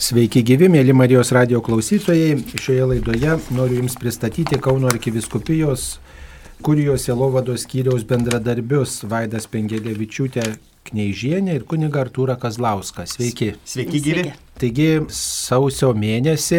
Sveiki gyvi, mėly Marijos radio klausytojai. Šioje laidoje noriu Jums pristatyti Kauno arkiviskupijos kurijos Jelovados skyriaus bendradarbius Vaidas Pengelevičiūtė Kneižienė ir kuniga Artūra Kazlauskas. Sveiki. Sveiki, gyvi. Taigi sausio mėnesį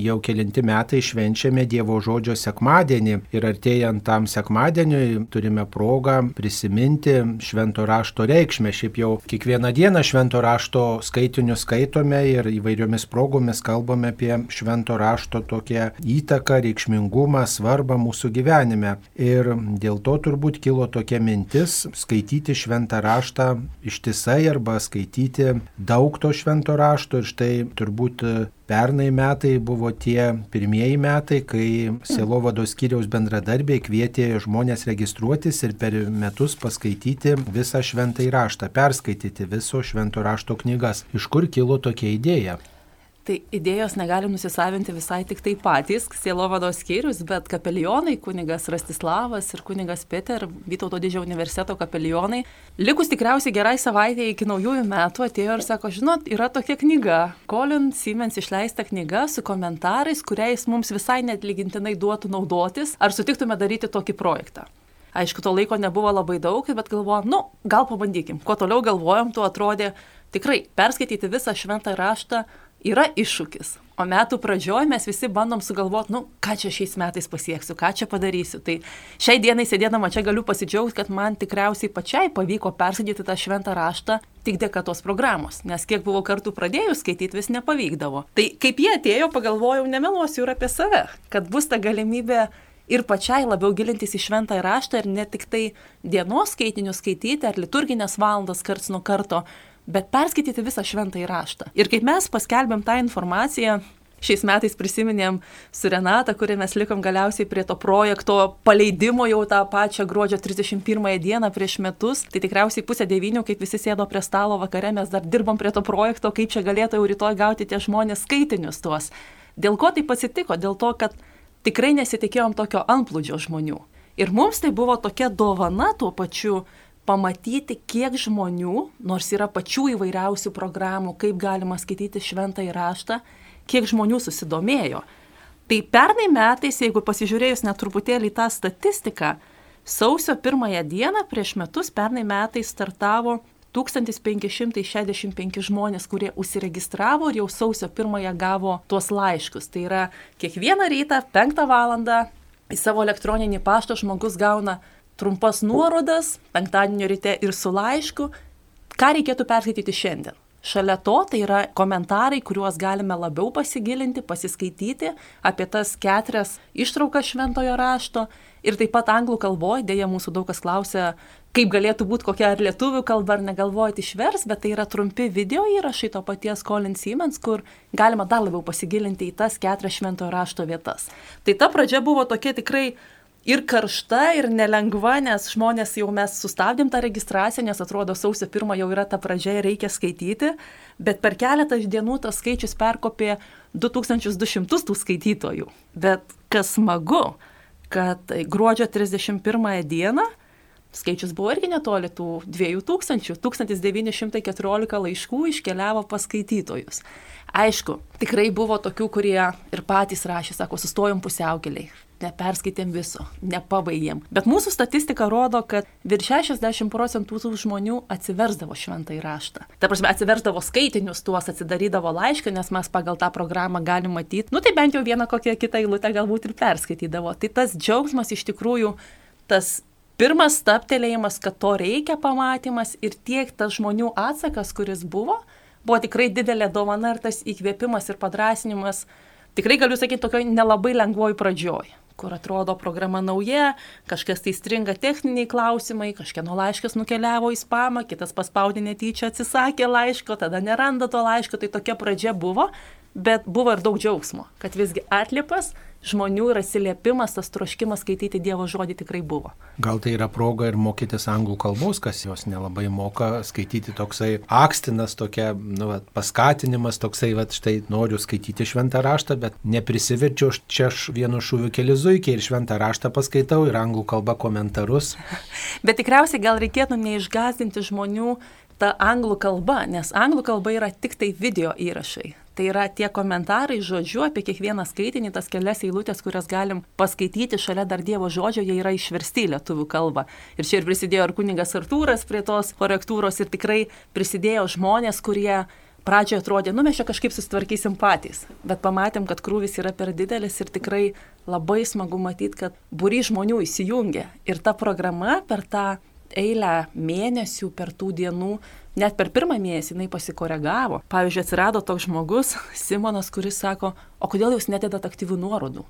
jau kelinti metai švenčiame Dievo žodžio sekmadienį ir artėjant tam sekmadieniui turime progą prisiminti švento rašto reikšmę. Šiaip jau kiekvieną dieną švento rašto skaitinius skaitome ir įvairiomis progomis kalbame apie švento rašto tokią įtaką, reikšmingumą, svarbą mūsų gyvenime. Ir dėl to turbūt kilo tokia mintis skaityti šventą raštą ištisai arba skaityti daug to švento rašto ir štai turbūt pernai metai buvo tie pirmieji metai, kai Selovados skyriaus bendradarbiai kvietė žmonės registruotis ir per metus paskaityti visą šventą įraštą, perskaityti viso švento rašto knygas. Iš kur kilo tokia idėja? Tai idėjos negali nusisavinti visai tik tai patys, Sielovados skyrius, bet kapelionai, kunigas Rastislavas ir kunigas Peter, Vytauto didžiojo universiteto kapelionai, likus tikriausiai gerai savaitė iki naujųjų metų atėjo ir sako, žinot, yra tokia knyga, Colin Siemens išleista knyga su komentarais, kuriais mums visai net lygintinai duotų naudotis, ar sutiktume daryti tokį projektą. Aišku, to laiko nebuvo labai daug, bet galvojom, nu, gal pabandykim. Kuo toliau galvojom, tuo atrodė tikrai perskaityti visą šventą raštą yra iššūkis. O metų pradžioje mes visi bandom sugalvoti, nu, ką čia šiais metais pasieksiu, ką čia padarysiu. Tai šiai dienai sėdėdama čia galiu pasidžiaugti, kad man tikriausiai pačiai pavyko perskaityti tą šventą raštą tik dėka tos programos, nes kiek buvo kartų pradėjus skaityti, vis nepavykdavo. Tai kaip jie atėjo, pagalvojau, nemeluosiu ir apie save, kad bus ta galimybė ir pačiai labiau gilintis į šventą raštą ir ne tik tai dienos skaitinius skaityti ar liturginės valandas karts nuo karto, bet perskaityti visą šventąjį raštą. Ir kaip mes paskelbėm tą informaciją, šiais metais prisiminėm su Renata, kurį mes likom galiausiai prie to projekto paleidimo jau tą pačią gruodžio 31 dieną prieš metus. Tai tikriausiai pusę devynių, kaip visi sėdo prie stalo vakare, mes dar dirbom prie to projekto, kaip čia galėtų jau rytoj gauti tie žmonės skaitinius tuos. Dėl ko tai pasitiko? Dėl to, kad tikrai nesitikėjom tokio antplūdžio žmonių. Ir mums tai buvo tokia dovana tuo pačiu pamatyti, kiek žmonių, nors yra pačių įvairiausių programų, kaip galima skaityti šventą įraštą, kiek žmonių susidomėjo. Tai pernai metais, jeigu pasižiūrėjus net truputėlį tą statistiką, sausio pirmąją dieną prieš metus pernai metais startavo 1565 žmonės, kurie užsiregistravo ir jau sausio pirmąją gavo tuos laiškus. Tai yra kiekvieną rytą 5 val. į savo elektroninį paštą žmogus gauna trumpas nuorodas penktadienio ryte ir su laišku, ką reikėtų perskaityti šiandien. Šalia to tai yra komentarai, kuriuos galime labiau pasigilinti, pasiskaityti apie tas keturias ištraukas šventojo rašto ir taip pat anglų kalboje, dėja mūsų daug kas klausia, kaip galėtų būti kokia ar lietuvių kalba, ar negalvojate išvers, bet tai yra trumpi video įrašai to paties Colin Siemens, kur galima dar labiau pasigilinti į tas keturias šventojo rašto vietas. Tai ta pradžia buvo tokia tikrai ir karšta, ir nelengva, nes žmonės jau mes sustabdėm tą registraciją, nes atrodo sausio pirmą jau yra ta pradžia ir reikia skaityti, bet per keletą dienų tas skaičius perkopė 2200 tų skaitytojų. Bet kas smagu, kad gruodžio 31 dieną skaičius buvo irgi netoli tų 2000, 1914 laiškų iškeliavo pas skaitytojus. Aišku, tikrai buvo tokių, kurie ir patys rašė, sako, sustojom pusiaukeliai, neperskaitėm viso, nepabaigėm. Bet mūsų statistika rodo, kad virš 60 procentų tų žmonių atsiversdavo šventą įraštą. Ta prasme, atsiversdavo skaitinius, tuos atsidarydavo laišką, nes mes pagal tą programą galim matyti, nu tai bent jau vieną kokią kitą eilutę galbūt ir perskaitydavo. Tai tas džiaugsmas iš tikrųjų, tas pirmas staptelėjimas, kad to reikia pamatymas ir tiek tas žmonių atsakas, kuris buvo, buvo tikrai didelė dovana ir tas įkvėpimas ir padrasinimas, tikrai galiu sakyti, tokioj nelabai lengvoj pradžioj kur atrodo programa nauja, kažkas tai stringa techniniai klausimai, kažkieno laiškas nukeliavo į spamą, kitas paspaudė netyčia atsisakė laiško, tada neranda to laiško, tai tokia pradžia buvo, bet buvo ir daug džiaugsmo, kad visgi atlipas žmonių ir atsiliepimas, tas troškimas skaityti Dievo žodį tikrai buvo. Gal tai yra proga ir mokytis anglų kalbos, kas jos nelabai moka skaityti toksai akstinas, tokia nu, va, paskatinimas, toksai, va, štai noriu skaityti šventą raštą, bet neprisiverčiu, čia aš vienu šūviu keli zuikiai ir šventą raštą paskaitau ir anglų kalba komentarus. Bet tikriausiai gal reikėtų neišgazdinti žmonių ta anglų kalba, nes anglų kalba yra tik tai video įrašai. Tai yra tie komentarai žodžiu apie kiekvieną skaitinį, tas kelias eilutės, kurias galim paskaityti šalia dar Dievo žodžio, jie yra išversti į lietuvių kalbą. Ir čia ir prisidėjo ir kuningas Artūras prie tos korektūros ir tikrai prisidėjo žmonės, kurie pradžioje atrodė, nu mes čia kažkaip susitvarkysim patys, bet pamatėm, kad krūvis yra per didelis ir tikrai labai smagu matyti, kad būry žmonių įsijungia. Ir ta programa per tą eilę mėnesių, per tų dienų Net per pirmą mėnesį jinai pasikoregavo. Pavyzdžiui, atsirado toks žmogus, Simonas, kuris sako, o kodėl jūs nededat aktyvių nuorodų?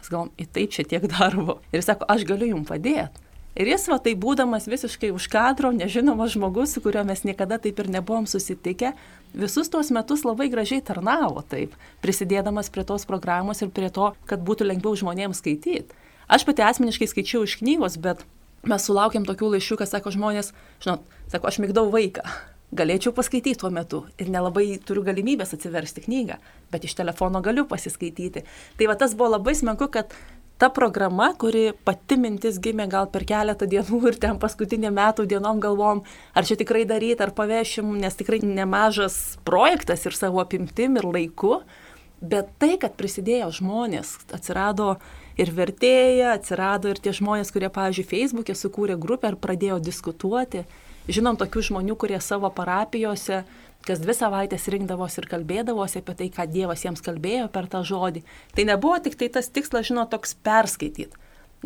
Mes galvom, į tai čia tiek darbo. Ir jis sako, aš galiu jums padėti. Ir jis va tai būdamas visiškai už kadro, nežinomas žmogus, su kuriuo mes niekada taip ir nebuvom susitikę, visus tuos metus labai gražiai tarnavo taip, prisidėdamas prie tos programos ir prie to, kad būtų lengviau žmonėms skaityti. Aš pati asmeniškai skaičiau iš knygos, bet mes sulaukėm tokių laiškų, kad sako žmonės, žinot, sako, aš mygdau vaiką. Galėčiau paskaityti tuo metu ir nelabai turiu galimybės atsiversti knygą, bet iš telefono galiu pasiskaityti. Tai va tas buvo labai smagu, kad ta programa, kuri pati mintis gimė gal per keletą dienų ir ten paskutinė metų dienom galvom, ar čia tikrai daryti, ar pavešim, nes tikrai nemažas projektas ir savo apimtim ir laiku, bet tai, kad prisidėjo žmonės, atsirado ir vertėja, atsirado ir tie žmonės, kurie, pavyzdžiui, Facebook'e sukūrė grupę ir pradėjo diskutuoti. Žinom tokių žmonių, kurie savo parapijose kas dvi savaitės rinkdavosi ir kalbėdavosi apie tai, ką Dievas jiems kalbėjo per tą žodį. Tai nebuvo tik tai tas tikslas, žinot, toks perskaityti.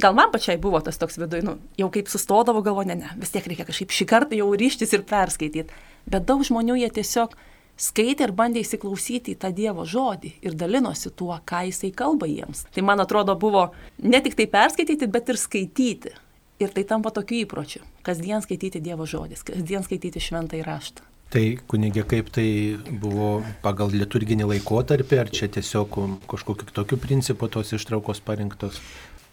Gal man pačiai buvo tas toks viduj, nu, jau kaip sustodavo galvo, ne, ne, vis tiek reikia kažkaip šį kartą jau ryštis ir perskaityti. Bet daug žmonių jie tiesiog skaitė ir bandė įsiklausyti į tą Dievo žodį ir dalinosi tuo, ką jisai kalba jiems. Tai man atrodo buvo ne tik tai perskaityti, bet ir skaityti. Ir tai tampa tokiu įpročiu. Kasdien skaityti Dievo žodis, kasdien skaityti šventą įraštą. Tai kunigė, kaip tai buvo pagal liturginį laikotarpį, ar čia tiesiog kažkokiu tokiu principu tos ištraukos parinktos?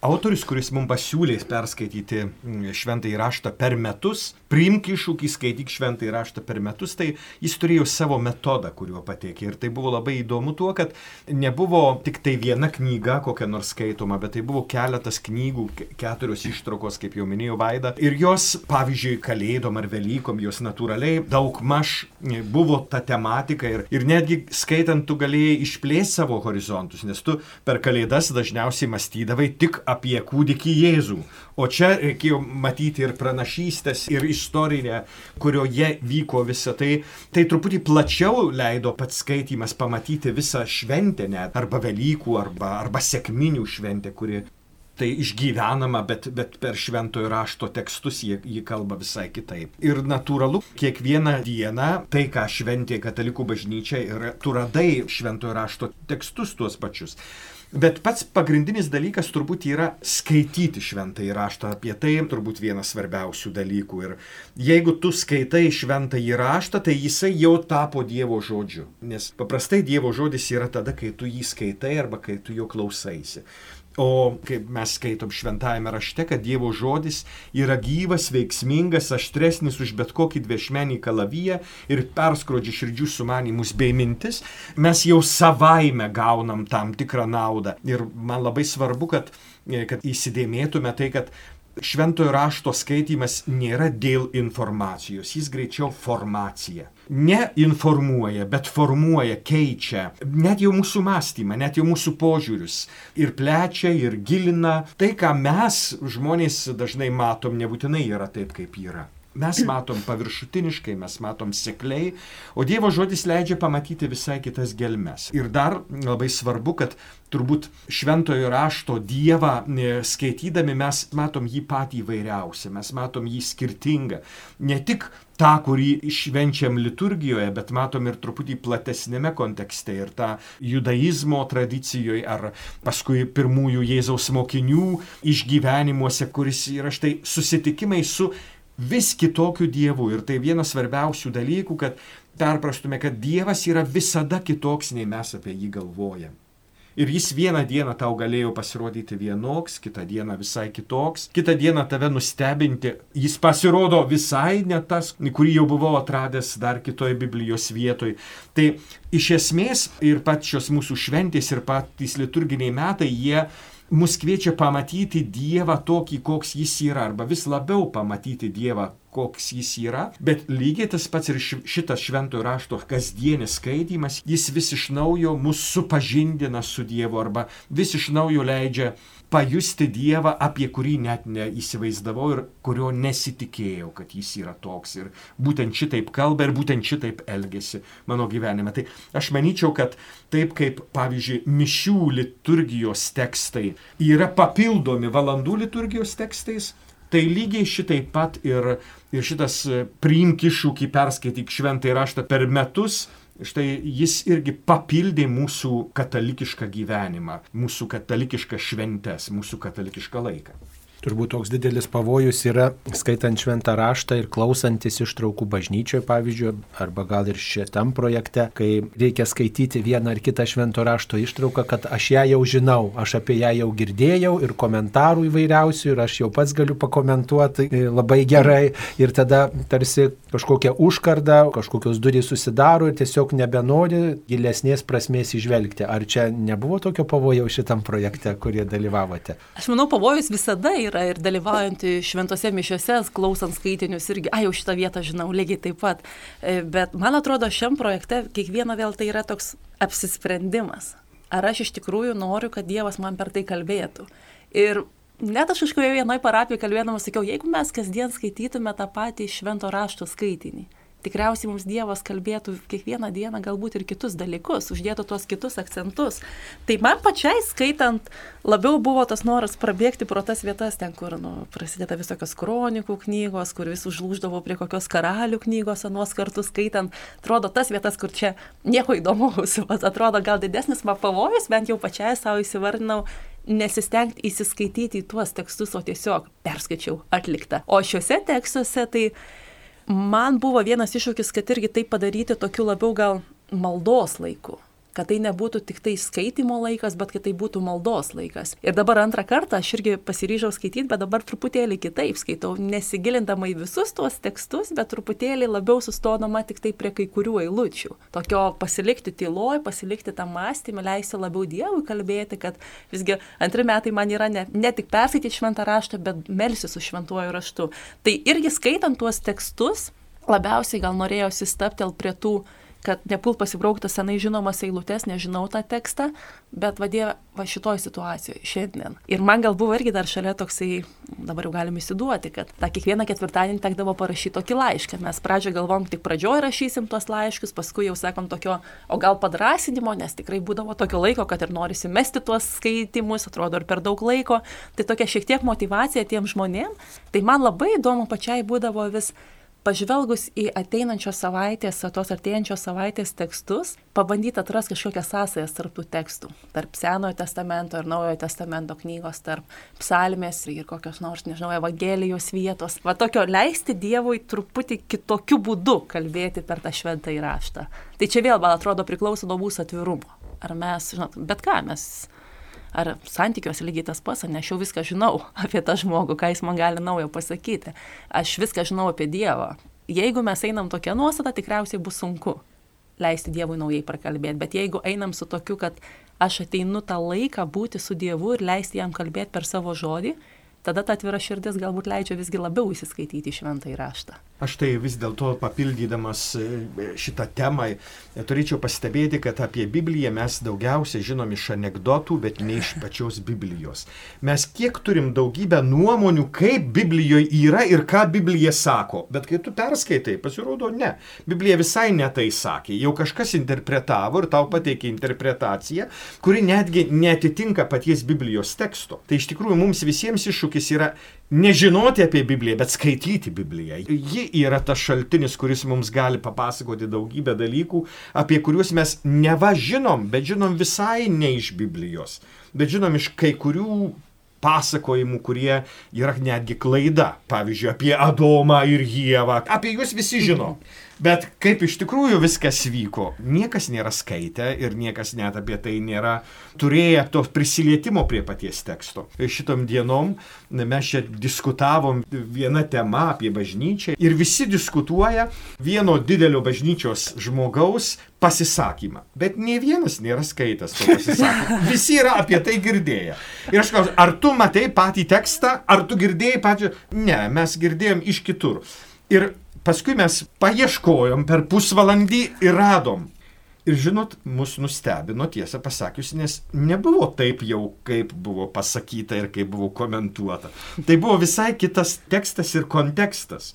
Autorius, kuris mums pasiūlė perskaityti mm, šventąjį raštą per metus, priimk iššūkį, skaityk šventąjį raštą per metus, tai jis turėjo savo metodą, kuriuo pateikė. Ir tai buvo labai įdomu tuo, kad nebuvo tik tai viena knyga kokia nors skaitoma, bet tai buvo keletas knygų, keturios ištraukos, kaip jau minėjau, Vaida. Ir jos, pavyzdžiui, Kalėdom ar Velykom, jos natūraliai daug maž buvo ta tematika ir, ir netgi skaitant tu galėjai išplėsti savo horizontus, nes tu per Kalėdas dažniausiai mąstydavai tik apie kūdikį Jėzų. O čia reikėjo matyti ir pranašystės, ir istorinę, kurioje vyko visa tai. Tai truputį plačiau leido pats skaitimas pamatyti visą šventę net, arba Velykų, arba, arba sėkminių šventę, kuri tai išgyvenama, bet, bet per šventojo rašto tekstus jie, jie kalba visai kitaip. Ir natūralu, kiekvieną dieną tai, ką šventė katalikų bažnyčia, ir tu radai šventojo rašto tekstus tuos pačius. Bet pats pagrindinis dalykas turbūt yra skaityti šventą įraštą. Apie tai turbūt vienas svarbiausių dalykų. Ir jeigu tu skaitai šventą įraštą, tai jisai jau tapo Dievo žodžiu. Nes paprastai Dievo žodis yra tada, kai tu jį skaitai arba kai tu jo klausaisi. O kaip mes skaitom šventajame rašte, kad Dievo žodis yra gyvas, veiksmingas, aštresnis už bet kokį dviešmenį kalaviją ir perskrodžia širdžių sumanimus bei mintis, mes jau savaime gaunam tam tikrą naudą. Ir man labai svarbu, kad, kad įsidėmėtume tai, kad šventojo rašto skaitimas nėra dėl informacijos, jis greičiau formacija. Ne informuoja, bet formuoja, keičia net jau mūsų mąstymą, net jau mūsų požiūrius. Ir plečia, ir gilina. Tai, ką mes žmonės dažnai matom, nebūtinai yra taip, kaip yra. Mes matom paviršutiniškai, mes matom sekliai, o Dievo žodis leidžia pamatyti visai kitas gelmes. Ir dar labai svarbu, kad turbūt šventojo rašto Dievą e, skaitydami mes matom jį patį įvairiausią, mes matom jį skirtingą. Ne tik tą, kurį švenčiam liturgijoje, bet matom ir truputį platesnėme kontekste ir tą judaizmo tradicijoje ar paskui pirmųjų Jėzaus mokinių išgyvenimuose, kuris yra štai susitikimai su vis kitokiu Dievu. Ir tai vienas svarbiausių dalykų, kad perprastume, kad Dievas yra visada kitoks, nei mes apie jį galvojam. Ir jis vieną dieną tau galėjo pasirodyti vienoks, kitą dieną visai kitoks, kitą dieną tave nustebinti. Jis pasirodo visai ne tas, kurį jau buvau atradęs dar kitoje Biblijos vietoje. Tai iš esmės ir pačios mūsų šventės ir patys liturginiai metai, jie mus kviečia pamatyti Dievą tokį, koks jis yra, arba vis labiau pamatyti Dievą koks jis yra, bet lygiai tas pats ir šitas šventojo rašto kasdienis skaitimas, jis vis iš naujo mus supažindina su Dievu arba vis iš naujo leidžia pajusti Dievą, apie kurį net neįsivaizdavau ir kurio nesitikėjau, kad jis yra toks. Ir būtent šitaip kalba ir būtent šitaip elgesi mano gyvenime. Tai aš manyčiau, kad taip kaip, pavyzdžiui, mišių liturgijos tekstai yra papildomi valandų liturgijos tekstais, tai lygiai šitaip pat ir, ir šitas priimk iššūkį, perskaityk šventą įraštą per metus štai jis irgi papildė mūsų katalikišką gyvenimą, mūsų katalikišką šventes, mūsų katalikišką laiką. Turbūt toks didelis pavojus yra skaitant šventą raštą ir klausantis ištraukų bažnyčioje, pavyzdžiui, arba gal ir šitam projekte, kai reikia skaityti vieną ar kitą švento rašto ištrauką, kad aš ją jau žinau, aš apie ją jau girdėjau ir komentarų įvairiausių ir aš jau pats galiu pakomentuoti e, labai gerai ir tada tarsi kažkokia užkarda, kažkokios durys susidaro ir tiesiog nebenori gilesnės prasmės išvelgti. Ar čia nebuvo tokio pavojaus šitam projekte, kurie dalyvavote? Aš manau, pavojus visada yra yra ir dalyvaujant šventose mišiuose, klausant skaitinius irgi, ai jau šitą vietą žinau, lygiai taip pat. E, bet man atrodo, šiam projekte kiekvieno vėl tai yra toks apsisprendimas. Ar aš iš tikrųjų noriu, kad Dievas man per tai kalbėtų. Ir net aš kažkoje vienoje parapijoje kalbėdamas sakiau, jeigu mes kasdien skaitytume tą patį švento rašto skaitinį, tikriausiai mums Dievas kalbėtų kiekvieną dieną galbūt ir kitus dalykus, uždėtų tuos kitus akcentus. Tai man pačiai skaitant labiau buvo tas noras prabėgti pro tas vietas, ten, kur nu, prasideda visokios kronikų knygos, kur vis užlūždavo prie kokios karalių knygos anuos kartus skaitant. Atrodo tas vietas, kur čia nieko įdomaus, atrodo gal didesnis man pavojus, bent jau pačiai savo įsivardinau, nesistengti įsiskaityti į tuos tekstus, o tiesiog perskaičiau atliktą. O šiuose tekstuose tai man buvo vienas iššūkis, kad irgi tai padaryti tokiu labiau gal maldos laiku kad tai nebūtų tik tai skaitimo laikas, bet kad tai būtų maldos laikas. Ir dabar antrą kartą aš irgi pasiryžau skaityti, bet dabar truputėlį kitaip skaitau, nesigilindama į visus tuos tekstus, bet truputėlį labiau sustodama tik tai prie kai kurių eilučių. Tokio pasilikti tyloj, pasilikti tą mąstymą, leisti labiau Dievui kalbėti, kad visgi antri metai man yra ne, ne tik perskaityti šventą raštą, bet melsi su šventuoju raštu. Tai irgi skaitant tuos tekstus, labiausiai gal norėjosi staptel prie tų kad nepult pasibraukti senai žinomas eilutes, nežinau tą tekstą, bet vadė va šitoj situacijoje šiandien. Ir man gal buvo irgi dar šalia toksai, dabar jau galim įsiduoti, kad tą kiekvieną ketvirtadienį tekdavo parašyti tokį laišką. Mes pradžioje galvom, tik pradžioje rašysim tuos laiškus, paskui jau sakom tokio, o gal padrasinimo, nes tikrai būdavo tokio laiko, kad ir norisi mesti tuos skaitimus, atrodo ir per daug laiko. Tai tokia šiek tiek motivacija tiem žmonėm. Tai man labai įdomu pačiai būdavo vis pažvelgus į ateinančios savaitės, tos artėjančios savaitės tekstus, pabandyti atrasti kažkokias sąsajas tarp tų tekstų, tarp Senojo testamento ir Naujojo testamento knygos, tarp psalmės ir kokios nors, nežinau, Evangelijos vietos. Va tokio leisti Dievui truputį kitokiu būdu kalbėti per tą šventą įraštą. Tai čia vėl, man atrodo, priklauso nuo mūsų atvirumo. Ar mes, žinot, bet ką mes ar santykiuose lygiai tas pats, nes aš jau viską žinau apie tą žmogų, ką jis man gali naujo pasakyti. Aš viską žinau apie Dievą. Jeigu mes einam tokia nuostata, tikriausiai bus sunku leisti Dievui naujai prakalbėti, bet jeigu einam su tokiu, kad aš ateinu tą laiką būti su Dievu ir leisti jam kalbėti per savo žodį, tada ta atvira širdis galbūt leidžia visgi labiau įsiskaityti šventą įraštą. Aš tai vis dėlto papildydamas e, šitą temą turėčiau pastebėti, kad apie Bibliją mes daugiausiai žinom iš anegdotų, bet ne iš pačios Biblijos. Mes kiek turim daugybę nuomonių, kaip Biblijoje yra ir ką Biblija sako, bet kai tu perskaitai, pasirodo ne. Biblija visai netai sakė, jau kažkas interpretavo ir tau pateikė interpretaciją, kuri netgi netitinka paties Biblijos teksto. Tai iš tikrųjų mums visiems iššūkis yra nežinoti apie Bibliją, bet skaityti Bibliją. Ji yra tas šaltinis, kuris mums gali papasakoti daugybę dalykų, apie kuriuos mes neva žinom, bet žinom visai ne iš Biblijos, bet žinom iš kai kurių pasakojimų, kurie yra netgi klaida. Pavyzdžiui, apie Adomą ir Jėvą. Apie juos visi žino. Bet kaip iš tikrųjų viskas vyko, niekas nėra skaitę ir niekas net apie tai nėra turėję to prisilietimo prie paties teksto. Šitom dienom mes čia diskutavom vieną temą apie bažnyčią ir visi diskutuoja vieno didelio bažnyčios žmogaus pasisakymą. Bet ne vienas nėra skaitęs to pasisakymą. Visi yra apie tai girdėję. Ir aš klausiu, ar tu matai patį tekstą, ar tu girdėjai pačią... Ne, mes girdėjom iš kitur. Ir paskui mes paieškojom per pusvalandį ir radom. Ir žinot, mus nustebino tiesą pasakius, nes nebuvo taip jau, kaip buvo pasakyta ir kaip buvo komentuota. Tai buvo visai kitas tekstas ir kontekstas.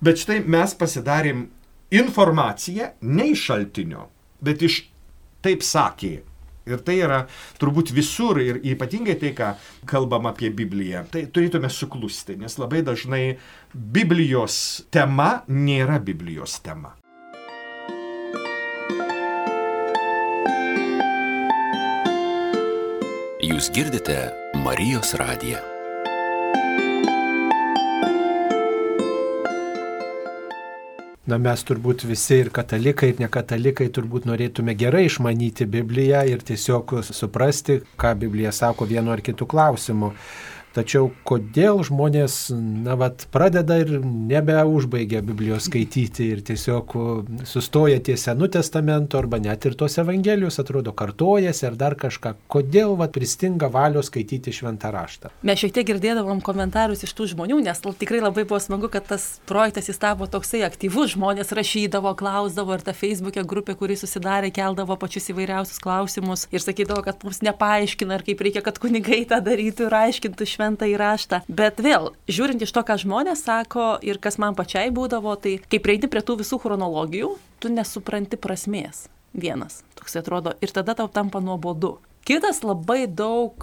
Bet štai mes pasidarėm informaciją ne iš šaltinio, bet iš taip sakė. Ir tai yra turbūt visur ir ypatingai tai, ką kalbam apie Bibliją, tai turėtume suklusti, nes labai dažnai Biblijos tema nėra Biblijos tema. Jūs girdite Marijos radiją. Na mes turbūt visi ir katalikai, ir nekatalikai turbūt norėtume gerai išmanyti Bibliją ir tiesiog suprasti, ką Biblija sako vienu ar kitu klausimu. Tačiau kodėl žmonės, na, vat, pradeda ir nebeužbaigia Biblijos skaityti ir tiesiog sustoja ties Senų testamento arba net ir tos Evangelijos, atrodo, kartojasi ar dar kažką. Kodėl, vat, pristinga valios skaityti šventą raštą? Mes šiek tiek girdėdavom komentarus iš tų žmonių, nes tikrai labai buvo smagu, kad tas projektas jis tapo toksai aktyvus, žmonės rašydavo, klausdavo ir ta Facebook'e grupė, kuri susidarė, keldavo pačius įvairiausius klausimus ir sakydavo, kad mums nepaaiškina ir kaip reikia, kad kunigai tą darytų ir aiškintų šventą šventą įraštą. Bet vėl, žiūrint iš to, ką žmonės sako ir kas man pačiai būdavo, tai kai prieini prie tų visų chronologijų, tu nesupranti prasmės. Vienas, toks atrodo, ir tada tau tampa nuobodu. Kitas labai daug,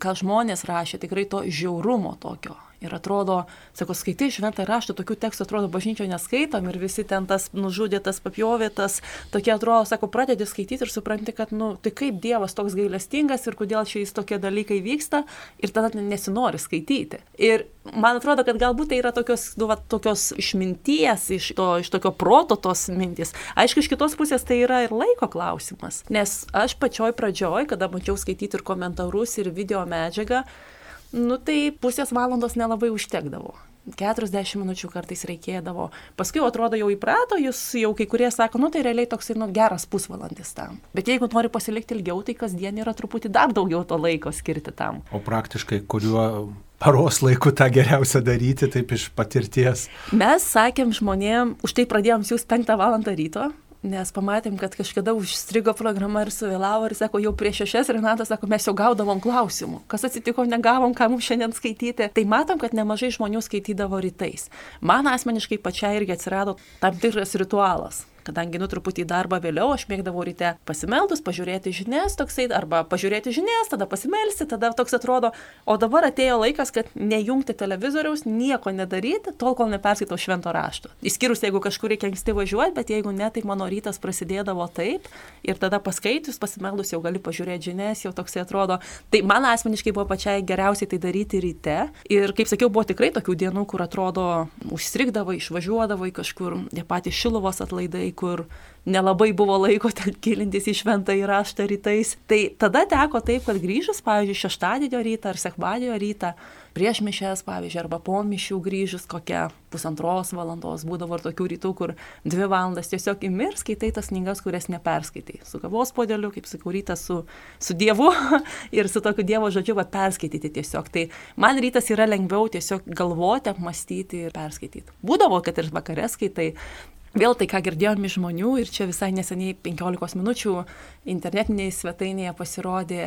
ką žmonės rašė, tikrai to žiaurumo tokio Ir atrodo, sako, skaitai šventą raštą, tokių tekstų atrodo bažnyčioje neskaitom ir visi ten tas nužudytas, papjovėtas, tokie atrodo, sako, pradedi skaityti ir supranti, kad, nu, tai kaip Dievas toks gailestingas ir kodėl šiais tokie dalykai vyksta ir tada nesinori skaityti. Ir man atrodo, kad galbūt tai yra tokios, nu, va, tokios išminties, iš, to, iš tokio proto tos mintis. Aišku, iš kitos pusės tai yra ir laiko klausimas. Nes aš pačioj pradžioj, kada bandžiau skaityti ir komentarus, ir video medžiagą, nu tai pusės valandos nelabai užtekdavo. 40 minučių kartais reikėdavo. Paskui atrodo jau įprato, jūs jau kai kurie sako, nu tai realiai toks nu, geras pusvalandis tam. Bet jeigu nori pasilikti ilgiau, tai kasdien yra truputį dar daugiau to laiko skirti tam. O praktiškai kuriuo paros laiku tą geriausia daryti, taip iš patirties? Mes sakėm žmonėm, už tai pradėjom jūs 5 val. ryto, nes pamatėm, kad kažkada užstrigo programa ir suvėlavo ir sako, jau prieš šešias Renatas sako, mes jau gaudavom klausimų. Kas atsitiko, negavom, ką mums šiandien skaityti. Tai matom, kad nemažai žmonių skaitydavo rytais. Man asmeniškai pačiai irgi atsirado tam tikras ritualas kadangi nu truputį į darbą vėliau, aš mėgdavau ryte pasimeldus, pažiūrėti žinias toksai, arba pažiūrėti žinias, tada pasimelsti, tada toks atrodo, o dabar atėjo laikas, kad nejungti televizoriaus, nieko nedaryti, tol kol neperskaitau švento rašto. Įskyrus, jeigu kažkur reikia anksti važiuoti, bet jeigu ne, tai mano rytas prasidėdavo taip ir tada paskaitus, pasimeldus jau gali pažiūrėti žinias, jau toksai atrodo. Tai man asmeniškai buvo pačiai geriausiai tai daryti ryte. Ir kaip sakiau, buvo tikrai tokių dienų, kur atrodo užstrigdavo, išvažiuodavo į kažkur, tie patys šiluvos atlaidai, kur nelabai buvo laiko ten gilintis į šventą įraštą rytais. Tai tada teko taip, kad grįžus, pavyzdžiui, šeštadienio rytą ar sekmadienio rytą, prieš mišęs, pavyzdžiui, arba po mišių grįžus kokią pusantros valandos, būdavo ir tokių rytų, kur dvi valandas tiesiog imi ir skaitai tas knygas, kurias neperskaitai. Su kavos podeliu, kaip sakau, rytas su, su Dievu ir su tokiu Dievo žodžiu, va, perskaityti tiesiog. Tai man rytas yra lengviau tiesiog galvoti, apmastyti ir perskaityti. Būdavo, kad ir vakare skaitai, Vėl tai, ką girdėjome iš žmonių ir čia visai neseniai 15 minučių internetinėje svetainėje pasirodė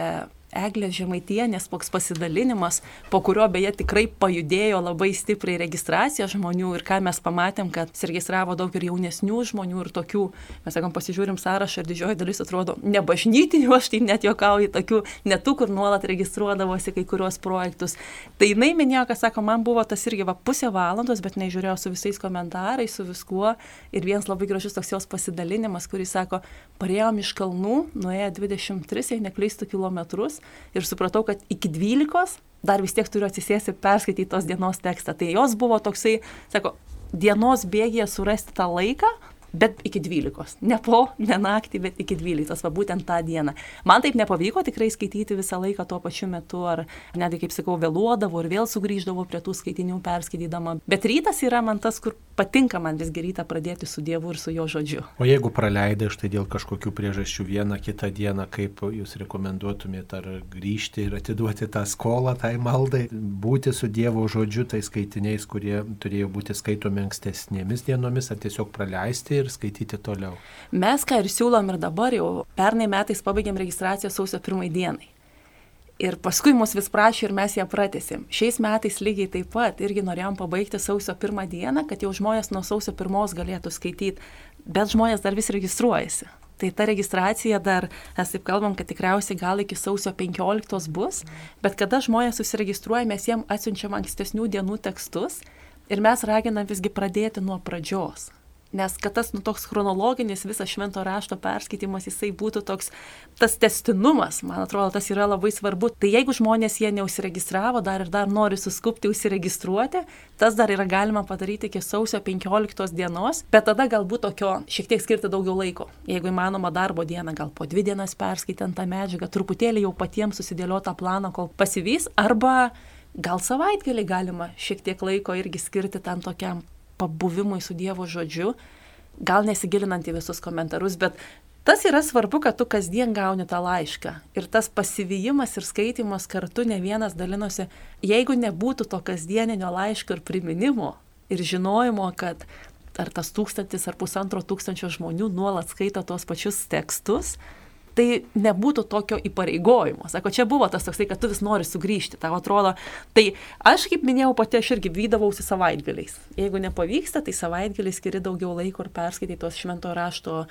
Eglės Žemaitienės toks pasidalinimas, po kurio beje tikrai pajudėjo labai stipriai registracija žmonių ir ką mes pamatėm, kad registravo daug ir jaunesnių žmonių ir tokių, mes sakom, pasižiūrim sąrašą ir didžioji dalis atrodo nebažnytinių, aš tai net juokauju, tokių netų, kur nuolat registruodavosi kai kurios projektus. Tai jinai minėjo, kad sako, man buvo tas irgi va pusė valandos, bet nežiūrėjau su visais komentarais, su viskuo ir vienas labai gražus toks jos pasidalinimas, kuris sako, parėjom iš kalnų, nuėję 23, jei neklystų kilometrus ir supratau, kad iki 12 dar vis tiek turiu atsisėsti perskaityti tos dienos tekstą. Tai jos buvo toksai, sako, dienos bėgėje surasti tą laiką, bet iki 12. Ne po, ne naktį, bet iki 12. Va būtent tą dieną. Man taip nepavyko tikrai skaityti visą laiką tuo pačiu metu, ar netgi, kaip sakau, vėluodavo ir vėl sugrįždavo prie tų skaitinių perskaitydama. Bet rytas yra man tas, kur patinka man visgi rytą pradėti su Dievu ir su jo žodžiu. O jeigu praleidai štai dėl kažkokių priežasčių vieną kitą dieną, kaip jūs rekomenduotumėte ar grįžti ir atiduoti tą skolą tai maldai, būti su Dievo žodžiu, tai skaitiniais, kurie turėjo būti skaitomi ankstesnėmis dienomis, ar tiesiog praleisti ir skaityti toliau. Mes ką ir siūlom ir dabar jau pernai metais pabaigėm registraciją sausio pirmai dienai. Ir paskui mus vis prašė ir mes ją pratėsim. Šiais metais lygiai taip pat irgi norėjom pabaigti sausio pirmą dieną, kad jau žmonės nuo sausio pirmos galėtų skaityti, bet žmonės dar vis registruojasi. Tai ta registracija dar, mes taip kalbam, kad tikriausiai gal iki sausio 15 bus, bet kada žmonės susiregistruoja, mes jiem atsiunčiam ankstesnių dienų tekstus ir mes raginam visgi pradėti nuo pradžios Nes kad tas nu, toks chronologinis visas švento rašto perskaitimas, jisai būtų toks, tas testinumas, man atrodo, tas yra labai svarbu. Tai jeigu žmonės jie neusiregistravo, dar ir dar nori suskupti užsiregistruoti, tas dar yra galima padaryti iki sausio 15 dienos, bet tada galbūt tokio šiek tiek skirti daugiau laiko. Jeigu įmanoma darbo dieną, gal po dvi dienas perskaitant tą medžiagą, truputėlį jau patiems susidėliotą planą, kol pasivys, arba gal savaitgalį galima šiek tiek laiko irgi skirti tam tokiam pabuvimui su Dievo žodžiu, gal nesigilinant į visus komentarus, bet tas yra svarbu, kad tu kasdien gauni tą laišką. Ir tas pasivyjimas ir skaitimas kartu ne vienas dalinosi, jeigu nebūtų to kasdieninio laiško ir priminimo ir žinojimo, kad ar tas tūkstantis ar pusantro tūkstančio žmonių nuolat skaito tos pačius tekstus, tai nebūtų tokio įpareigojimo. Sako, čia buvo tas toksai, kad tu vis nori sugrįžti, tau atrodo. Tai aš, kaip minėjau, pati aš irgi vydavausi savaitgaliais. Jeigu nepavyksta, tai savaitgaliais skiri daugiau laiko ir perskaitai tuos švento rašto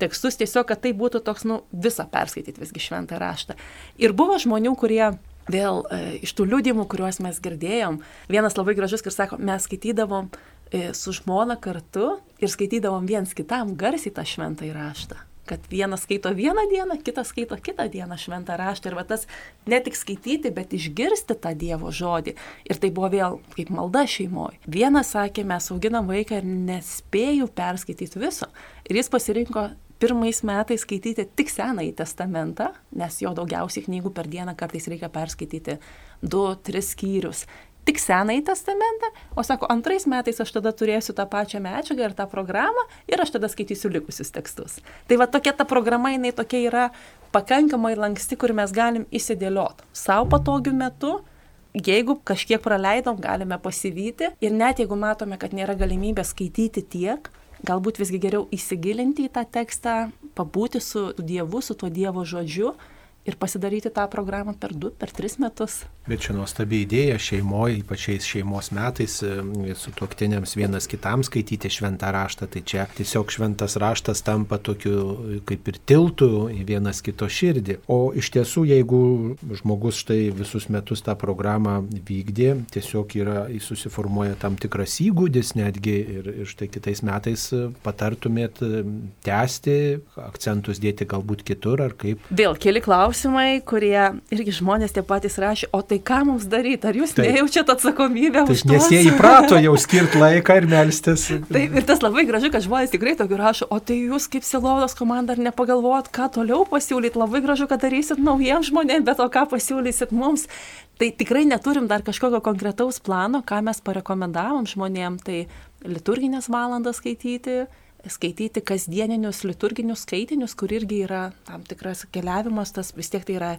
tekstus, tiesiog, kad tai būtų toks, nu, visą perskaityti visgi šventą raštą. Ir buvo žmonių, kurie vėl e, iš tų liūdimų, kuriuos mes girdėjom, vienas labai gražus, kur sako, mes skaitydavom e, su žmona kartu ir skaitydavom viens kitam garsiai tą šventą įraštą kad vienas skaito vieną dieną, kitas skaito kitą dieną šventą raštą. Ir va tas ne tik skaityti, bet išgirsti tą Dievo žodį. Ir tai buvo vėl kaip malda šeimoje. Vienas sakė, mes auginam vaiką ir nespėjau perskaityti viso. Ir jis pasirinko pirmais metais skaityti tik Senąjį testamentą, nes jo daugiausiai knygų per dieną kartais reikia perskaityti du, tris skyrius tik Senąjį testamentą, o sako, antrais metais aš tada turėsiu tą pačią medžiagą ir tą programą ir aš tada skaitysiu likusius tekstus. Tai va tokia ta programa, jinai tokia yra pakankamai lanksti, kur mes galim įsidėlioti savo patogiu metu. Jeigu kažkiek praleidom, galime pasivyti ir net jeigu matome, kad nėra galimybės skaityti tiek, galbūt visgi geriau įsigilinti į tą tekstą, pabūti su Dievu, su tuo Dievo žodžiu ir pasidaryti tą programą per du, per tris metus. Bet čia nuostabi idėja šeimoje, ypač šiais šeimos metais, e, su tuoktiniams vienas kitam skaityti šventą raštą, tai čia tiesiog šventas raštas tampa tokiu kaip ir tiltų į vienas kito širdį. O iš tiesų, jeigu žmogus štai visus metus tą programą vykdė, tiesiog yra susiformuoja tam tikras įgūdis netgi ir, ir štai kitais metais patartumėt e, tęsti, akcentus dėti galbūt kitur ar kaip. Vėl keli klausimai klausimai, kurie irgi žmonės tie patys rašė, o tai ką mums daryti, ar jūs Taip. nejaučiat atsakomybę Taip, už tai? Nes jie įprato jau skirti laiką ir melstis. Taip, ir tas labai gražu, kad žmonės tikrai tokių rašo, o tai jūs kaip Silovados komanda ar nepagalvojot, ką toliau pasiūlyti, labai gražu, kad darysit naujiems žmonėms, bet o ką pasiūlysit mums. Tai tikrai neturim dar kažkokio konkretaus plano, ką mes parekomendavom žmonėms, tai liturginės valandas skaityti, skaityti kasdieninius liturginius skaitinius, kur irgi yra tam tikras keliavimas, tas vis tiek tai yra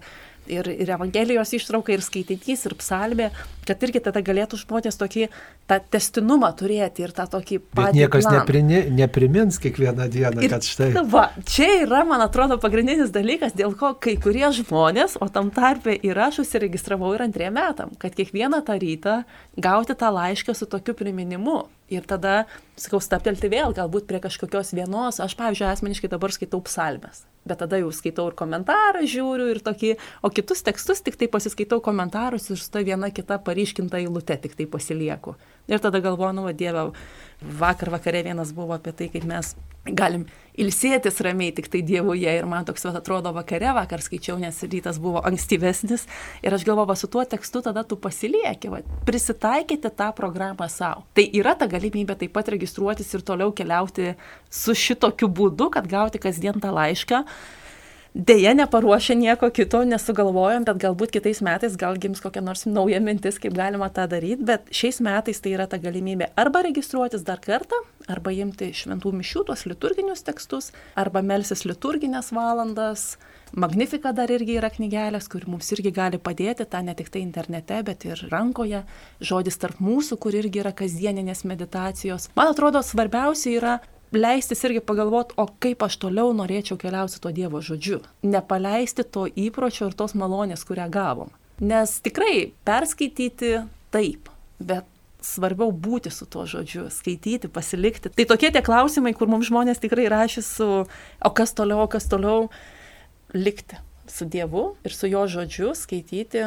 ir, ir Evangelijos ištrauka, ir skaitinys, ir psalmė, kad irgi tada galėtų žmonės tokį tą testinumą turėti ir tą tokį patį. Bet niekas neprini, neprimins kiekvieną dieną, ir, kad štai. Va, čia yra, man atrodo, pagrindinis dalykas, dėl ko kai kurie žmonės, o tam tarpe ir aš užsiregistravau ir antriem metam, kad kiekvieną tą rytą gauti tą laišką su tokiu priminimu. Ir tada, sakau, staptelti vėl, galbūt prie kažkokios vienos, aš, pavyzdžiui, asmeniškai dabar skaitau psalmes bet tada jau skaitau ir komentarą, žiūriu ir tokį, o kitus tekstus tik tai pasiskaitau komentarus ir su ta viena kita paryškinta eilute tik tai pasilieku. Ir tada galvoju, nu, va, Dieve, vakar vakare vienas buvo apie tai, kaip mes galim ilsėtis ramiai tik tai Dievuje. Ir man toks, va, atrodo, vakare vakar skaičiau, nes rytas buvo ankstyvesnis. Ir aš galvoju, va, su tuo tekstu tada tu pasilieki, va, prisitaikyti tą programą savo. Tai yra ta galimybė taip pat registruotis ir toliau keliauti su šitokiu būdu, kad gauti kasdien tą laišką. Deja, neparuošę nieko kito, nesugalvojom, bet galbūt kitais metais gal gims kokia nors nauja mintis, kaip galima tą daryti, bet šiais metais tai yra ta galimybė arba registruotis dar kartą, arba imti šventų mišių, tuos liturginius tekstus, arba melsis liturginės valandas. Magnifika dar irgi yra knygelės, kur mums irgi gali padėti, tą ne tik tai internete, bet ir rankoje, žodis tarp mūsų, kur irgi yra kasdieninės meditacijos. Man atrodo, svarbiausia yra leistis irgi pagalvoti, o kaip aš toliau norėčiau keliauti tuo Dievo žodžiu. Nepaleisti to įpročio ir tos malonės, kurią gavom. Nes tikrai perskaityti taip, bet svarbiau būti su tuo žodžiu, skaityti, pasilikti. Tai tokie tie klausimai, kur mums žmonės tikrai rašė su, o kas toliau, o kas toliau, likti su Dievu ir su jo žodžiu, skaityti,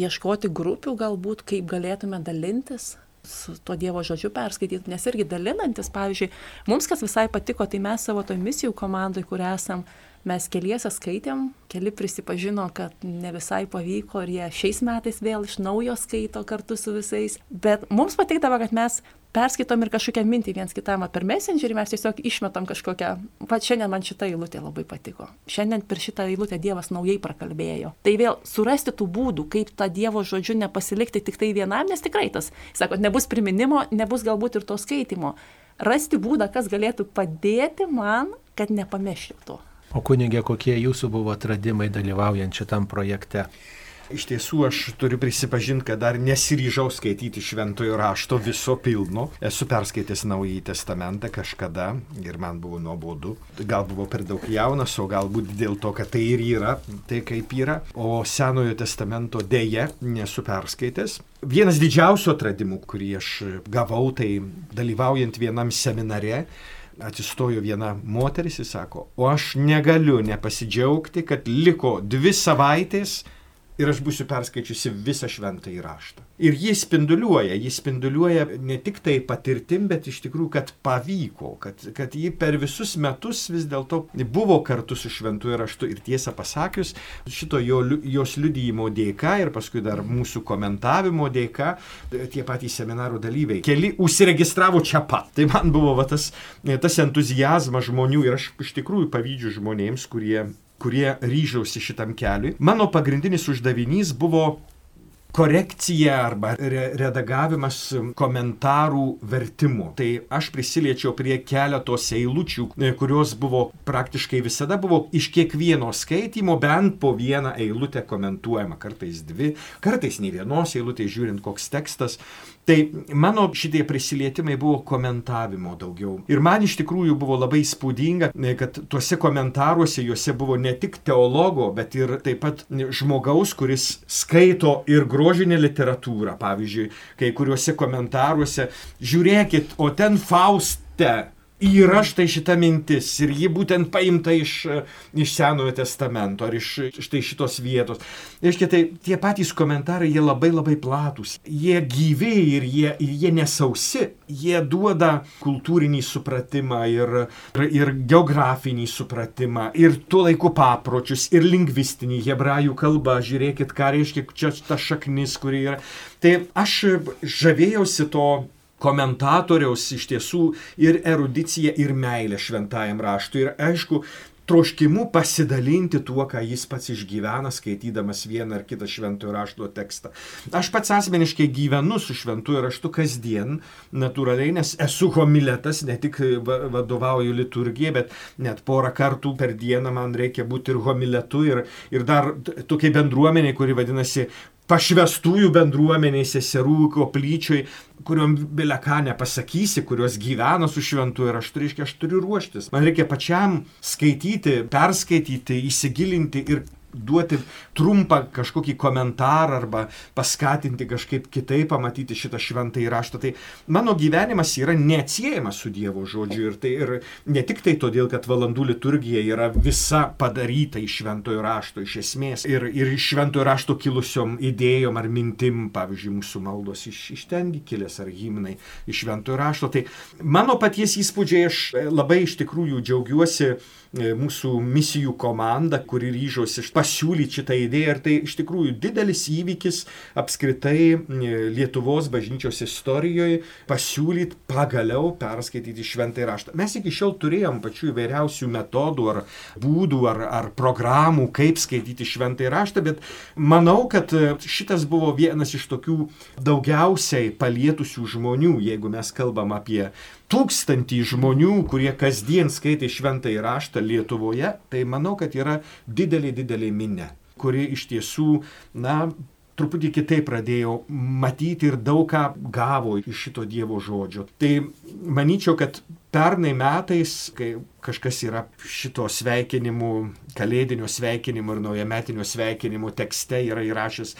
ieškoti grupių galbūt, kaip galėtume dalintis, su tuo Dievo žodžiu perskaityti, nes irgi dalinantis, pavyzdžiui, mums kas visai patiko, tai mes savo toj misijų komandai, kur esam, mes keliese skaitėm, keli prisipažino, kad ne visai pavyko ir jie šiais metais vėl iš naujo skaito kartu su visais, bet mums patikdavo, kad mes perskaitom ir kažkokią mintį viens kitam per messengerį, mes tiesiog išmetam kažkokią, va šiandien man šitą eilutę labai patiko. Šiandien per šitą eilutę Dievas naujai prakalbėjo. Tai vėl surasti tų būdų, kaip tą Dievo žodžiu nepasilikti tik tai vienam, nes tikrai tas, sako, nebus priminimo, nebus galbūt ir to skaitimo. Rasti būdą, kas galėtų padėti man, kad nepameščiau to. O kunigė, kokie jūsų buvo atradimai dalyvaujant šitam projekte? Iš tiesų aš turiu prisipažinti, kad dar nesiryžau skaityti šventojo rašto viso pilno. Esu perskaitęs Naująjį Testamentą kažkada ir man buvo nuobodu. Gal buvo per daug jaunas, o galbūt dėl to, kad tai ir yra, tai kaip yra. O Senojo Testamento dėje nesu perskaitęs. Vienas didžiausių atradimų, kurį aš gavau, tai dalyvaujant vienam seminare atsistojo viena moteris ir sako, o aš negaliu nepasidžiaugti, kad liko dvi savaitės ir aš būsiu perskaičiusi visą šventą įraštą. Ir jis spinduliuoja, jis spinduliuoja ne tik tai patirtim, bet iš tikrųjų, kad pavyko, kad, kad ji per visus metus vis dėlto buvo kartu su šventu įraštu ir tiesą pasakius, šito jo, jos liudyjimo dėka ir paskui dar mūsų komentavimo dėka, tie patys seminarų dalyviai, keli užsiregistravo čia pat. Tai man buvo va, tas, tas entuzijazmas žmonių ir aš iš tikrųjų pavydžiu žmonėms, kurie kurie ryžiausi šitam keliui. Mano pagrindinis uždavinys buvo korekcija arba re redagavimas komentarų vertimų. Tai aš prisiliečiau prie keletos eilučių, kurios buvo praktiškai visada buvo iš kiekvieno skaitimo bent po vieną eilutę komentuojama, kartais dvi, kartais nei vienos eilutės žiūrint koks tekstas. Tai mano šitie prisilietimai buvo komentavimo daugiau. Ir man iš tikrųjų buvo labai spūdinga, kad tuose komentaruose juose buvo ne tik teologo, bet ir taip pat žmogaus, kuris skaito ir grožinę literatūrą. Pavyzdžiui, kai kuriuose komentaruose, žiūrėkit, o ten Fauste yra štai šita mintis ir ji būtent paimta iš, iš Senojo testamento ar iš štai šitos vietos. Reiškia, tai tie patys komentarai, jie labai labai platus, jie gyvi ir jie, ir jie nesausi, jie duoda kultūrinį supratimą ir, ir, ir geografinį supratimą, ir tuo laiku papročius, ir lingvistinį hebrajų kalbą, žiūrėkit, ką reiškia čia ta šaknis, kuri yra. Tai aš žavėjausi to komentatoriaus iš tiesų ir erudicija, ir meilė šventajam raštui. Ir aišku, troškimu pasidalinti tuo, ką jis pats išgyvena, skaitydamas vieną ar kitą šventojo rašto tekstą. Aš pats asmeniškai gyvenu su šventojo raštu kasdien, natūraliai, nes esu homiletas, ne tik vadovauju liturgijai, bet net porą kartų per dieną man reikia būti ir homiletu, ir, ir dar tokiai bendruomeniai, kuri vadinasi pašvestųjų bendruomeniai, seserų koplyčioj, kuriuom bilia ką nepasakysi, kurios gyvena su šventu ir aš turiu, reiškia, aš turiu ruoštis. Man reikia pačiam skaityti, perskaityti, įsigilinti ir duoti trumpą kažkokį komentarą arba paskatinti kažkaip kitaip pamatyti šitą šventą įraštą. Tai mano gyvenimas yra neatsiejamas su Dievo žodžiu ir, tai, ir ne tik tai todėl, kad valandų liturgija yra visa padaryta iš šventojo rašto iš esmės ir, ir iš šventojo rašto kilusiom idėjom ar mintim, pavyzdžiui, mūsų maldos iš, iš tengi kilęs ar himnai iš šventojo rašto. Tai mano paties įspūdžiai aš labai iš tikrųjų džiaugiuosi mūsų misijų komanda, kuri ryžosi pasiūlyti šitą idėją. Ir tai iš tikrųjų didelis įvykis apskritai e, Lietuvos bažnyčios istorijoje pasiūlyti pagaliau perskaityti šventąjį raštą. Mes iki šiol turėjom pačių įvairiausių metodų ar būdų ar, ar programų, kaip skaityti šventąjį raštą, bet manau, kad e, šitas buvo vienas iš tokių daugiausiai palietusių žmonių, jeigu mes kalbam apie tūkstantį žmonių, kurie kasdien skaitė šventą įraštą Lietuvoje, tai manau, kad yra didelė, didelė minė, kuri iš tiesų, na, truputį kitaip pradėjo matyti ir daug ką gavo iš šito Dievo žodžio. Tai manyčiau, kad pernai metais, kai kažkas yra šito sveikinimų, kalėdinio sveikinimo ir naujametinio sveikinimo tekste yra įrašęs,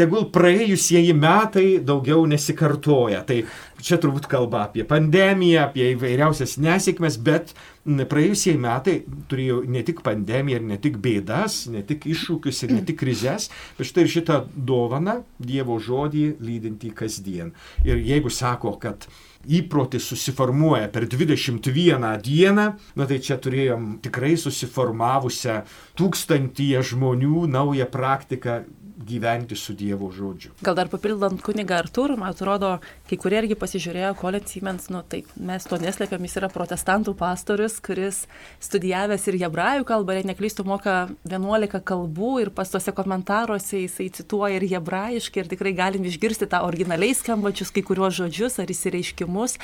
tegul praėjusieji metai daugiau nesikartoja. Tai čia turbūt kalba apie pandemiją, apie įvairiausias nesėkmes, bet praėjusieji metai turėjo ne tik pandemiją ir ne tik bėdas, ne tik iššūkius ir ne tik krizės, bet štai ir šitą dovaną Dievo žodį lydinti kasdien. Ir jeigu sako, kad įprotis susiformuoja per 21 dieną, na tai čia turėjom tikrai susiformavusią tūkstantyje žmonių naują praktiką gyventi su Dievo žodžiu. Gal dar papildant kunigą Arturą, man atrodo, kai kurie irgi pasižiūrėjo, Colin Siemens, nu taip, mes to neslėpiam, jis yra protestantų pastorius, kuris studijavęs ir hebrajų kalbą, ir neklystų moka 11 kalbų ir pas tose komentaruose jisai cituoja ir hebrajiškai ir tikrai galim išgirsti tą originaliai skambačius kai kuriuos žodžius ar įsireiškimus.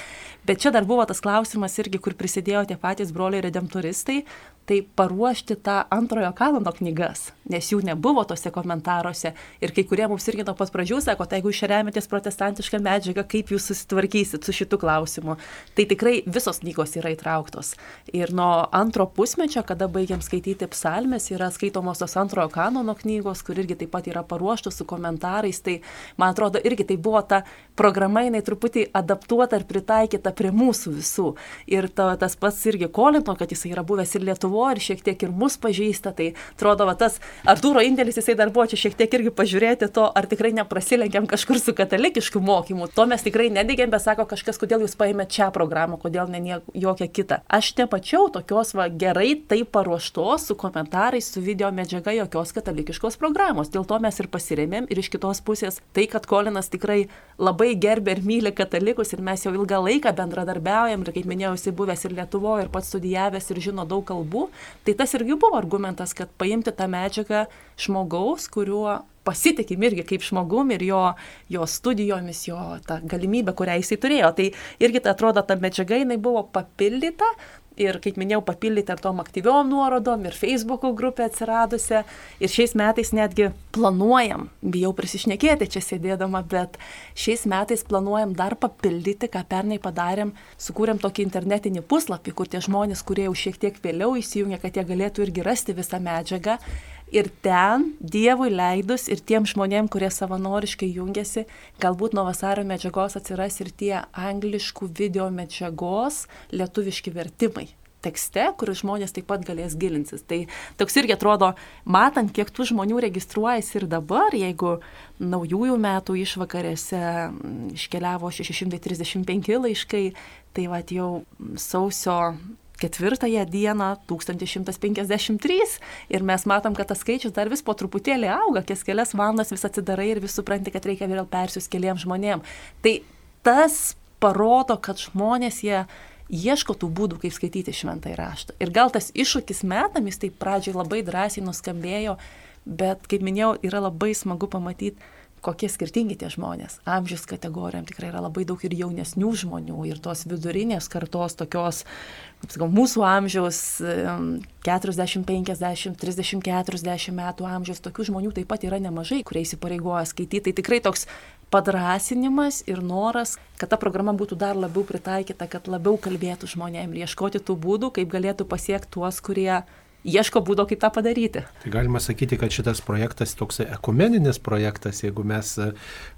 Bet čia dar buvo tas klausimas irgi, kur prisidėjo tie patys broliai redemptoristai, tai paruošti tą antrojo kanono knygas, nes jų nebuvo tose komentaruose. Ir kai kurie mums irgi nuo pat pradžių sako, tai jeigu jūs remetės protestantišką medžiagą, kaip jūs susitvarkysit su šitu klausimu. Tai tikrai visos knygos yra įtrauktos. Ir nuo antro pusmečio, kada baigiam skaityti psalmės, yra skaitomos tos antrojo kanono knygos, kur irgi taip pat yra paruoštos su komentarais. Tai man atrodo, irgi tai buvo ta programa, jinai truputį adaptuota ir pritaikyta prie mūsų visų. Ir ta, tas pats irgi Kolino, kad jisai yra buvęs ir Lietuvoje buvo ir šiek tiek ir mus pažįsta, tai atrodo, va, tas Artūro indėlis jisai dar buvo čia šiek tiek irgi pažiūrėti to, ar tikrai neprasilenkiam kažkur su katalikišku mokymu. To mes tikrai nedigėm, bet sako kažkas, kodėl jūs paėmėte šią programą, kodėl ne jokią kitą. Aš nepačiau tokios va, gerai taip paruoštos su komentarais, su video medžiaga jokios katalikiškos programos. Dėl to mes ir pasiremėm ir iš kitos pusės tai, kad Kolinas tikrai labai gerbė ir myli katalikus ir mes jau ilgą laiką bendradarbiaujam ir kaip minėjau, jisai buvęs ir Lietuvoje ir pats studijavęs ir žino daug kalbų, tai tas irgi buvo argumentas, kad paimti tą medžiagą žmogaus, kuriuo pasitikim irgi kaip žmogum ir jo, jo studijomis, jo tą galimybę, kurią jisai turėjo. Tai irgi tai atrodo, ta medžiaga jinai buvo papildyta, ir, kaip minėjau, papildyti ar tom aktyviom nuorodom, ir Facebook'o grupė atsiradusią. Ir šiais metais netgi planuojam, bijau prisišnekėti čia sėdėdama, bet šiais metais planuojam dar papildyti, ką pernai padarėm, sukūrėm tokį internetinį puslapį, kur tie žmonės, kurie jau šiek tiek vėliau įsijungia, kad jie galėtų irgi rasti visą medžiagą. Ir ten Dievui leidus ir tiem žmonėm, kurie savanoriškai jungiasi, galbūt nuo vasario medžiagos atsiras ir tie angliškų video medžiagos lietuviški vertimai tekste, kur žmonės taip pat galės gilintis. Tai toks irgi atrodo, matant, kiek tų žmonių registruojasi ir dabar, jeigu naujųjų metų išvakarėse iškeliavo 635 laiškai, tai va jau sausio ketvirtąją dieną 1153 ir mes matom, kad tas skaičius dar vis po truputėlį auga, kas kelias valandas vis atsidarai ir vis supranti, kad reikia vėl persius keliam žmonėm. Tai tas parodo, kad žmonės jie ieško tų būdų, kaip skaityti šventą įraštą. Ir gal tas iššūkis metam, jis taip pradžiai labai drąsiai nuskambėjo, bet, kaip minėjau, yra labai smagu pamatyti, kokie skirtingi tie žmonės. Amžiaus kategorijom tikrai yra labai daug ir jaunesnių žmonių, ir tos vidurinės kartos, tokios, kaip sakau, mūsų amžiaus 40, 50, 30, 40 metų amžiaus, tokių žmonių taip pat yra nemažai, kurie įsipareigoja skaityti. Tai tikrai toks padrasinimas ir noras, kad ta programa būtų dar labiau pritaikyta, kad labiau kalbėtų žmonėm ir ieškoti tų būdų, kaip galėtų pasiekti tuos, kurie ieško būdo, kaip tą padaryti. Tai galima sakyti, kad šitas projektas toks ekumeninis projektas, jeigu mes e,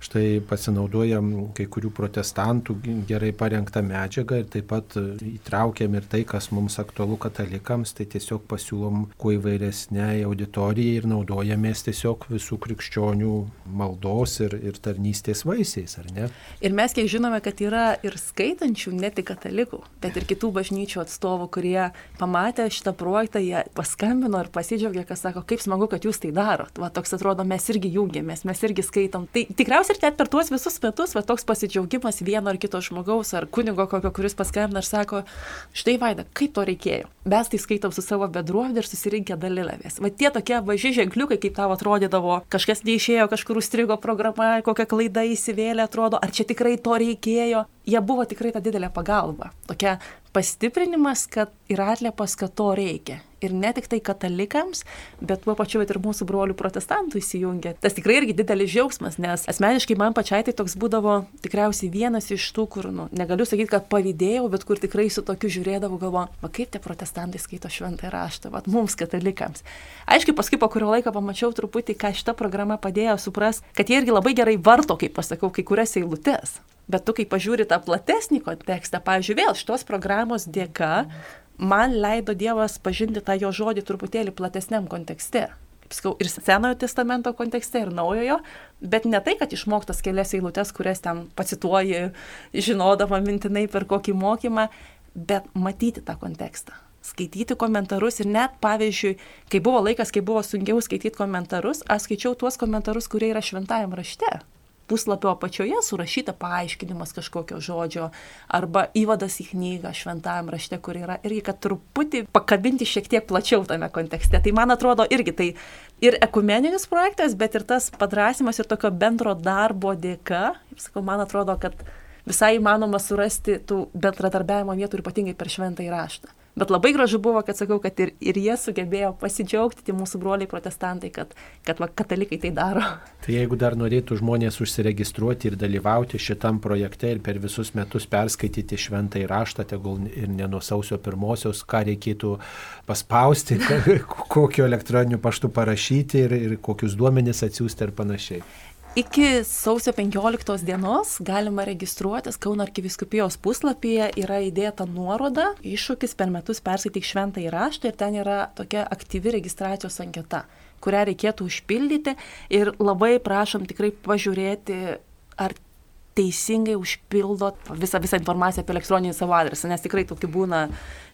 štai pasinaudojam kai kurių protestantų gerai parengtą medžiagą ir taip pat e, įtraukiam ir tai, kas mums aktualu katalikams, tai tiesiog pasiūlom kuo įvairesnei auditorijai ir naudojamės tiesiog visų krikščionių maldos ir, ir tarnystės vaisiais, ar ne? Ir mes kiek žinome, kad yra ir skaitančių, ne tik katalikų, bet ir kitų bažnyčių atstovų, kurie pamatę šitą projektą, jie paskambino ir pasidžiaugė, kas sako, kaip smagu, kad jūs tai darot. Va, toks atrodo, mes irgi jungiamės, mes irgi skaitom. Tai tikriausiai ir net per tuos visus metus, va, toks pasidžiaugimas vieno ar kito žmogaus ar kunigo kokio, kuris paskambina ir sako, štai Vaida, kaip to reikėjo. Mes tai skaitom su savo bedruovė ir susirinkę dalylavės. Va tie tokie važi ženkliukai, kaip tau atrodydavo, kažkas neišėjo, kažkur užstrigo programa, kokia klaida įsivėlė, atrodo, ar čia tikrai to reikėjo. Jie buvo tikrai ta didelė pagalba. Tokia pastiprinimas, kad yra atliepas, kad to reikia. Ir ne tik tai katalikams, bet tuo pačiu ir mūsų brolių protestantų įsijungia. Tas tikrai irgi didelis džiaugsmas, nes asmeniškai man pačiai tai toks būdavo tikriausiai vienas iš tų, kur, nu, negaliu sakyti, kad pavydėjau, bet kur tikrai su tokiu žiūrėdavau, galvoju, va kaip tie protestantai skaito šventą raštą, va mums katalikams. Aiškiai, paskui po kurio laiko pamačiau truputį, ką šita programa padėjo supras, kad jie irgi labai gerai varto, kaip pasakau, kai kurias eilutes. Bet tu, kai pažiūri tą platesnį kontekstą, pavyzdžiui, vėl šitos programos dėka man leido Dievas pažinti tą jo žodį truputėlį platesniam kontekste. Sakau, ir Senojo testamento kontekste, ir Naujojo, bet ne tai, kad išmoktas kelias eilutes, kurias ten pacituoji, žinodama mintinai per kokį mokymą, bet matyti tą kontekstą skaityti komentarus ir net, pavyzdžiui, kai buvo laikas, kai buvo sunkiau skaityti komentarus, aš skaičiau tuos komentarus, kurie yra šventajam rašte puslapio apačioje surašyta paaiškinimas kažkokio žodžio arba įvadas į knygą šventajam rašte, kur yra irgi, kad truputį pakabinti šiek tiek plačiau tame kontekste. Tai man atrodo irgi tai ir ekumeninis projektas, bet ir tas padrasimas ir tokio bendro darbo dėka, sakau, man atrodo, kad visai įmanoma surasti tų bendradarbiavimo vietų ir ypatingai per šventą įraštą. Bet labai gražu buvo, kad sakau, kad ir, ir jie sugebėjo pasidžiaugti, tie mūsų broliai protestantai, kad, kad va, katalikai tai daro. Tai jeigu dar norėtų žmonės užsiregistruoti ir dalyvauti šitam projekte ir per visus metus perskaityti šventą įraštą, tegul ir ne nuo sausio pirmosios, ką reikėtų paspausti, kokiu elektroniniu paštu parašyti ir, ir kokius duomenis atsiųsti ir panašiai. Iki sausio 15 dienos galima registruotis Kauno arkiviskupijos puslapyje, yra įdėta nuoroda, iššūkis per metus perskaityk šventą įraštą ir ten yra tokia aktyvi registracijos anketa, kurią reikėtų užpildyti. Ir labai prašom tikrai pažiūrėti, ar teisingai užpildot visą, visą informaciją apie elektroninį savo adresą, nes tikrai tokių būna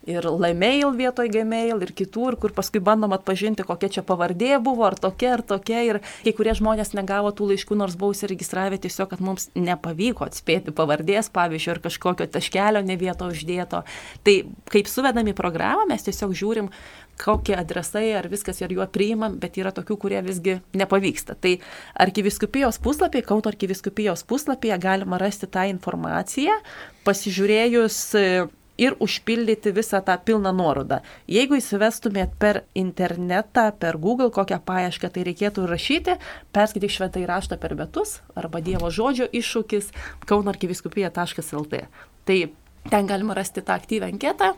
ir Lemail vietoj Gmail ir kitur, kur paskui bandom atpažinti, kokia čia pavardė buvo, ar tokia, ar tokia. Ir kai kurie žmonės negavo tų laiškų, nors buvo įsiregistravę tiesiog, kad mums nepavyko atspėti pavardės, pavyzdžiui, ar kažkokio taškelio ne vieto uždėto. Tai kaip suvedam į programą, mes tiesiog žiūrim, kokie adresai, ar viskas ir juo priimam, bet yra tokių, kurie visgi nepavyksta. Tai arkiviskupijos puslapyje, Kauno arkiviskupijos puslapyje galima rasti tą informaciją, pasižiūrėjus ir užpildyti visą tą pilną nuorodą. Jeigu įsivestumėt per internetą, per Google kokią paiešką, tai reikėtų rašyti, perskaityk šventai raštą per metus arba Dievo žodžio iššūkis kaunarkiviskupija.lt. Tai Ten galima rasti tą aktyvę anketą.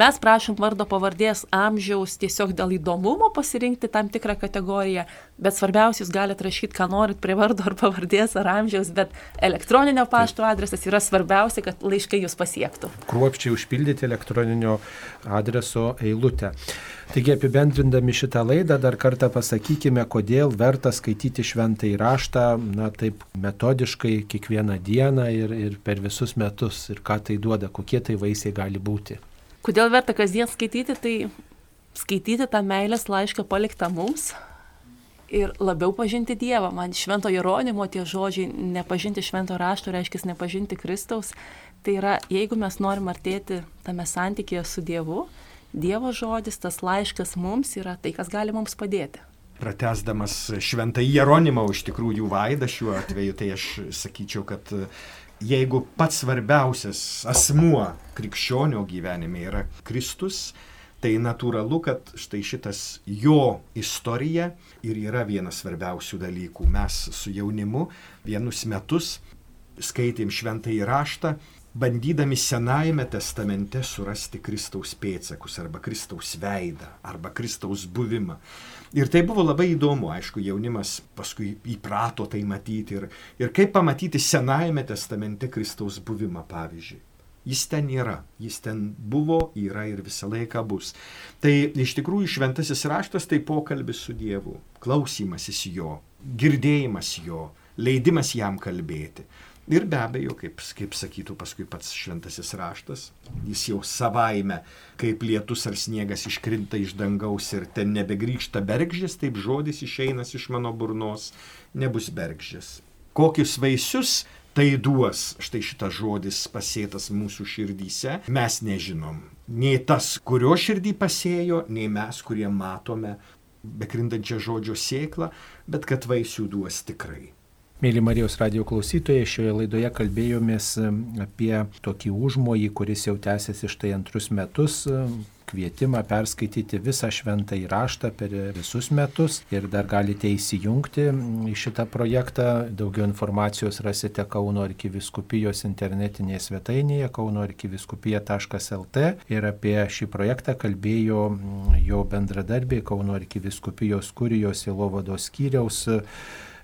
Mes prašom vardo pavardės amžiaus tiesiog dėl įdomumo pasirinkti tam tikrą kategoriją, bet svarbiausia, jūs galite rašyti, ką norit prie vardo ar pavardės ar amžiaus, bet elektroninio pašto adresas yra svarbiausia, kad laiškai jūs pasiektų. Kruopščiai užpildyti elektroninio adreso eilutę. Taigi apibendrindami šitą laidą dar kartą pasakykime, kodėl verta skaityti šventą įraštą, na taip metodiškai kiekvieną dieną ir, ir per visus metus ir ką tai duoda, kokie tai vaisiai gali būti. Kodėl verta kasdien skaityti, tai skaityti tą meilės laišką paliktą mums, ir labiau pažinti Dievą. Man švento Jeronimo tie žodžiai, nepažinti švento rašto reiškia nepažinti Kristaus. Tai yra, jeigu mes norim artėti tame santykėje su Dievu, Dievo žodis, tas laiškas mums yra tai, kas gali mums padėti. Pratesdamas šventą Jeronimą, iš tikrųjų vaidą šiuo atveju, tai aš sakyčiau, kad jeigu pats svarbiausias asmuo krikščionio gyvenime yra Kristus, tai natūralu, kad štai šitas jo istorija ir yra vienas svarbiausių dalykų. Mes su jaunimu vienus metus skaitėm šventą įraštą bandydami Senajame testamente surasti Kristaus pėtsakus arba Kristaus veidą arba Kristaus buvimą. Ir tai buvo labai įdomu, aišku, jaunimas paskui įprato tai matyti ir, ir kaip pamatyti Senajame testamente Kristaus buvimą, pavyzdžiui. Jis ten yra, jis ten buvo, yra ir visą laiką bus. Tai iš tikrųjų šventasis raštas tai pokalbis su Dievu, klausymasis jo, girdėjimas jo, leidimas jam kalbėti. Ir be abejo, kaip, kaip sakytų paskui pats šventasis raštas, jis jau savaime, kaip lietus ar sniegas iškrinta iš dangaus ir ten nebegrįžta bergždžias, taip žodis išeinas iš mano burnos, nebus bergždžias. Kokius vaisius tai duos, štai šitas žodis pasėtas mūsų širdyse, mes nežinom. Nei tas, kurio širdį pasėjo, nei mes, kurie matome bekrintančią žodžio sėklą, bet kad vaisių duos tikrai. Mėly Marijos radio klausytojai, šioje laidoje kalbėjomės apie tokį užmojį, kuris jau tęsiasi štai antrus metus, kvietimą perskaityti visą šventą įraštą per visus metus ir dar galite įsijungti į šitą projektą. Daugiau informacijos rasite Kauno arkiviskupijos internetinėje svetainėje kaunoarkiviskupija.lt ir apie šį projektą kalbėjo jo bendradarbiai Kauno arkiviskupijos kurijos Ilovados skyriaus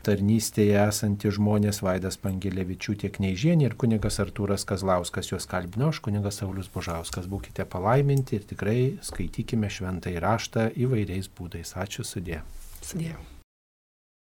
tarnystėje esantys žmonės Vaidas Pangelevičiūtė Kneižienė ir kunigas Artūras Kazlauskas juos kalbino, aš kunigas Saulis Božauskas. Būkite palaiminti ir tikrai skaitykime šventą įraštą įvairiais būdais. Ačiū sudė. Sudėjau.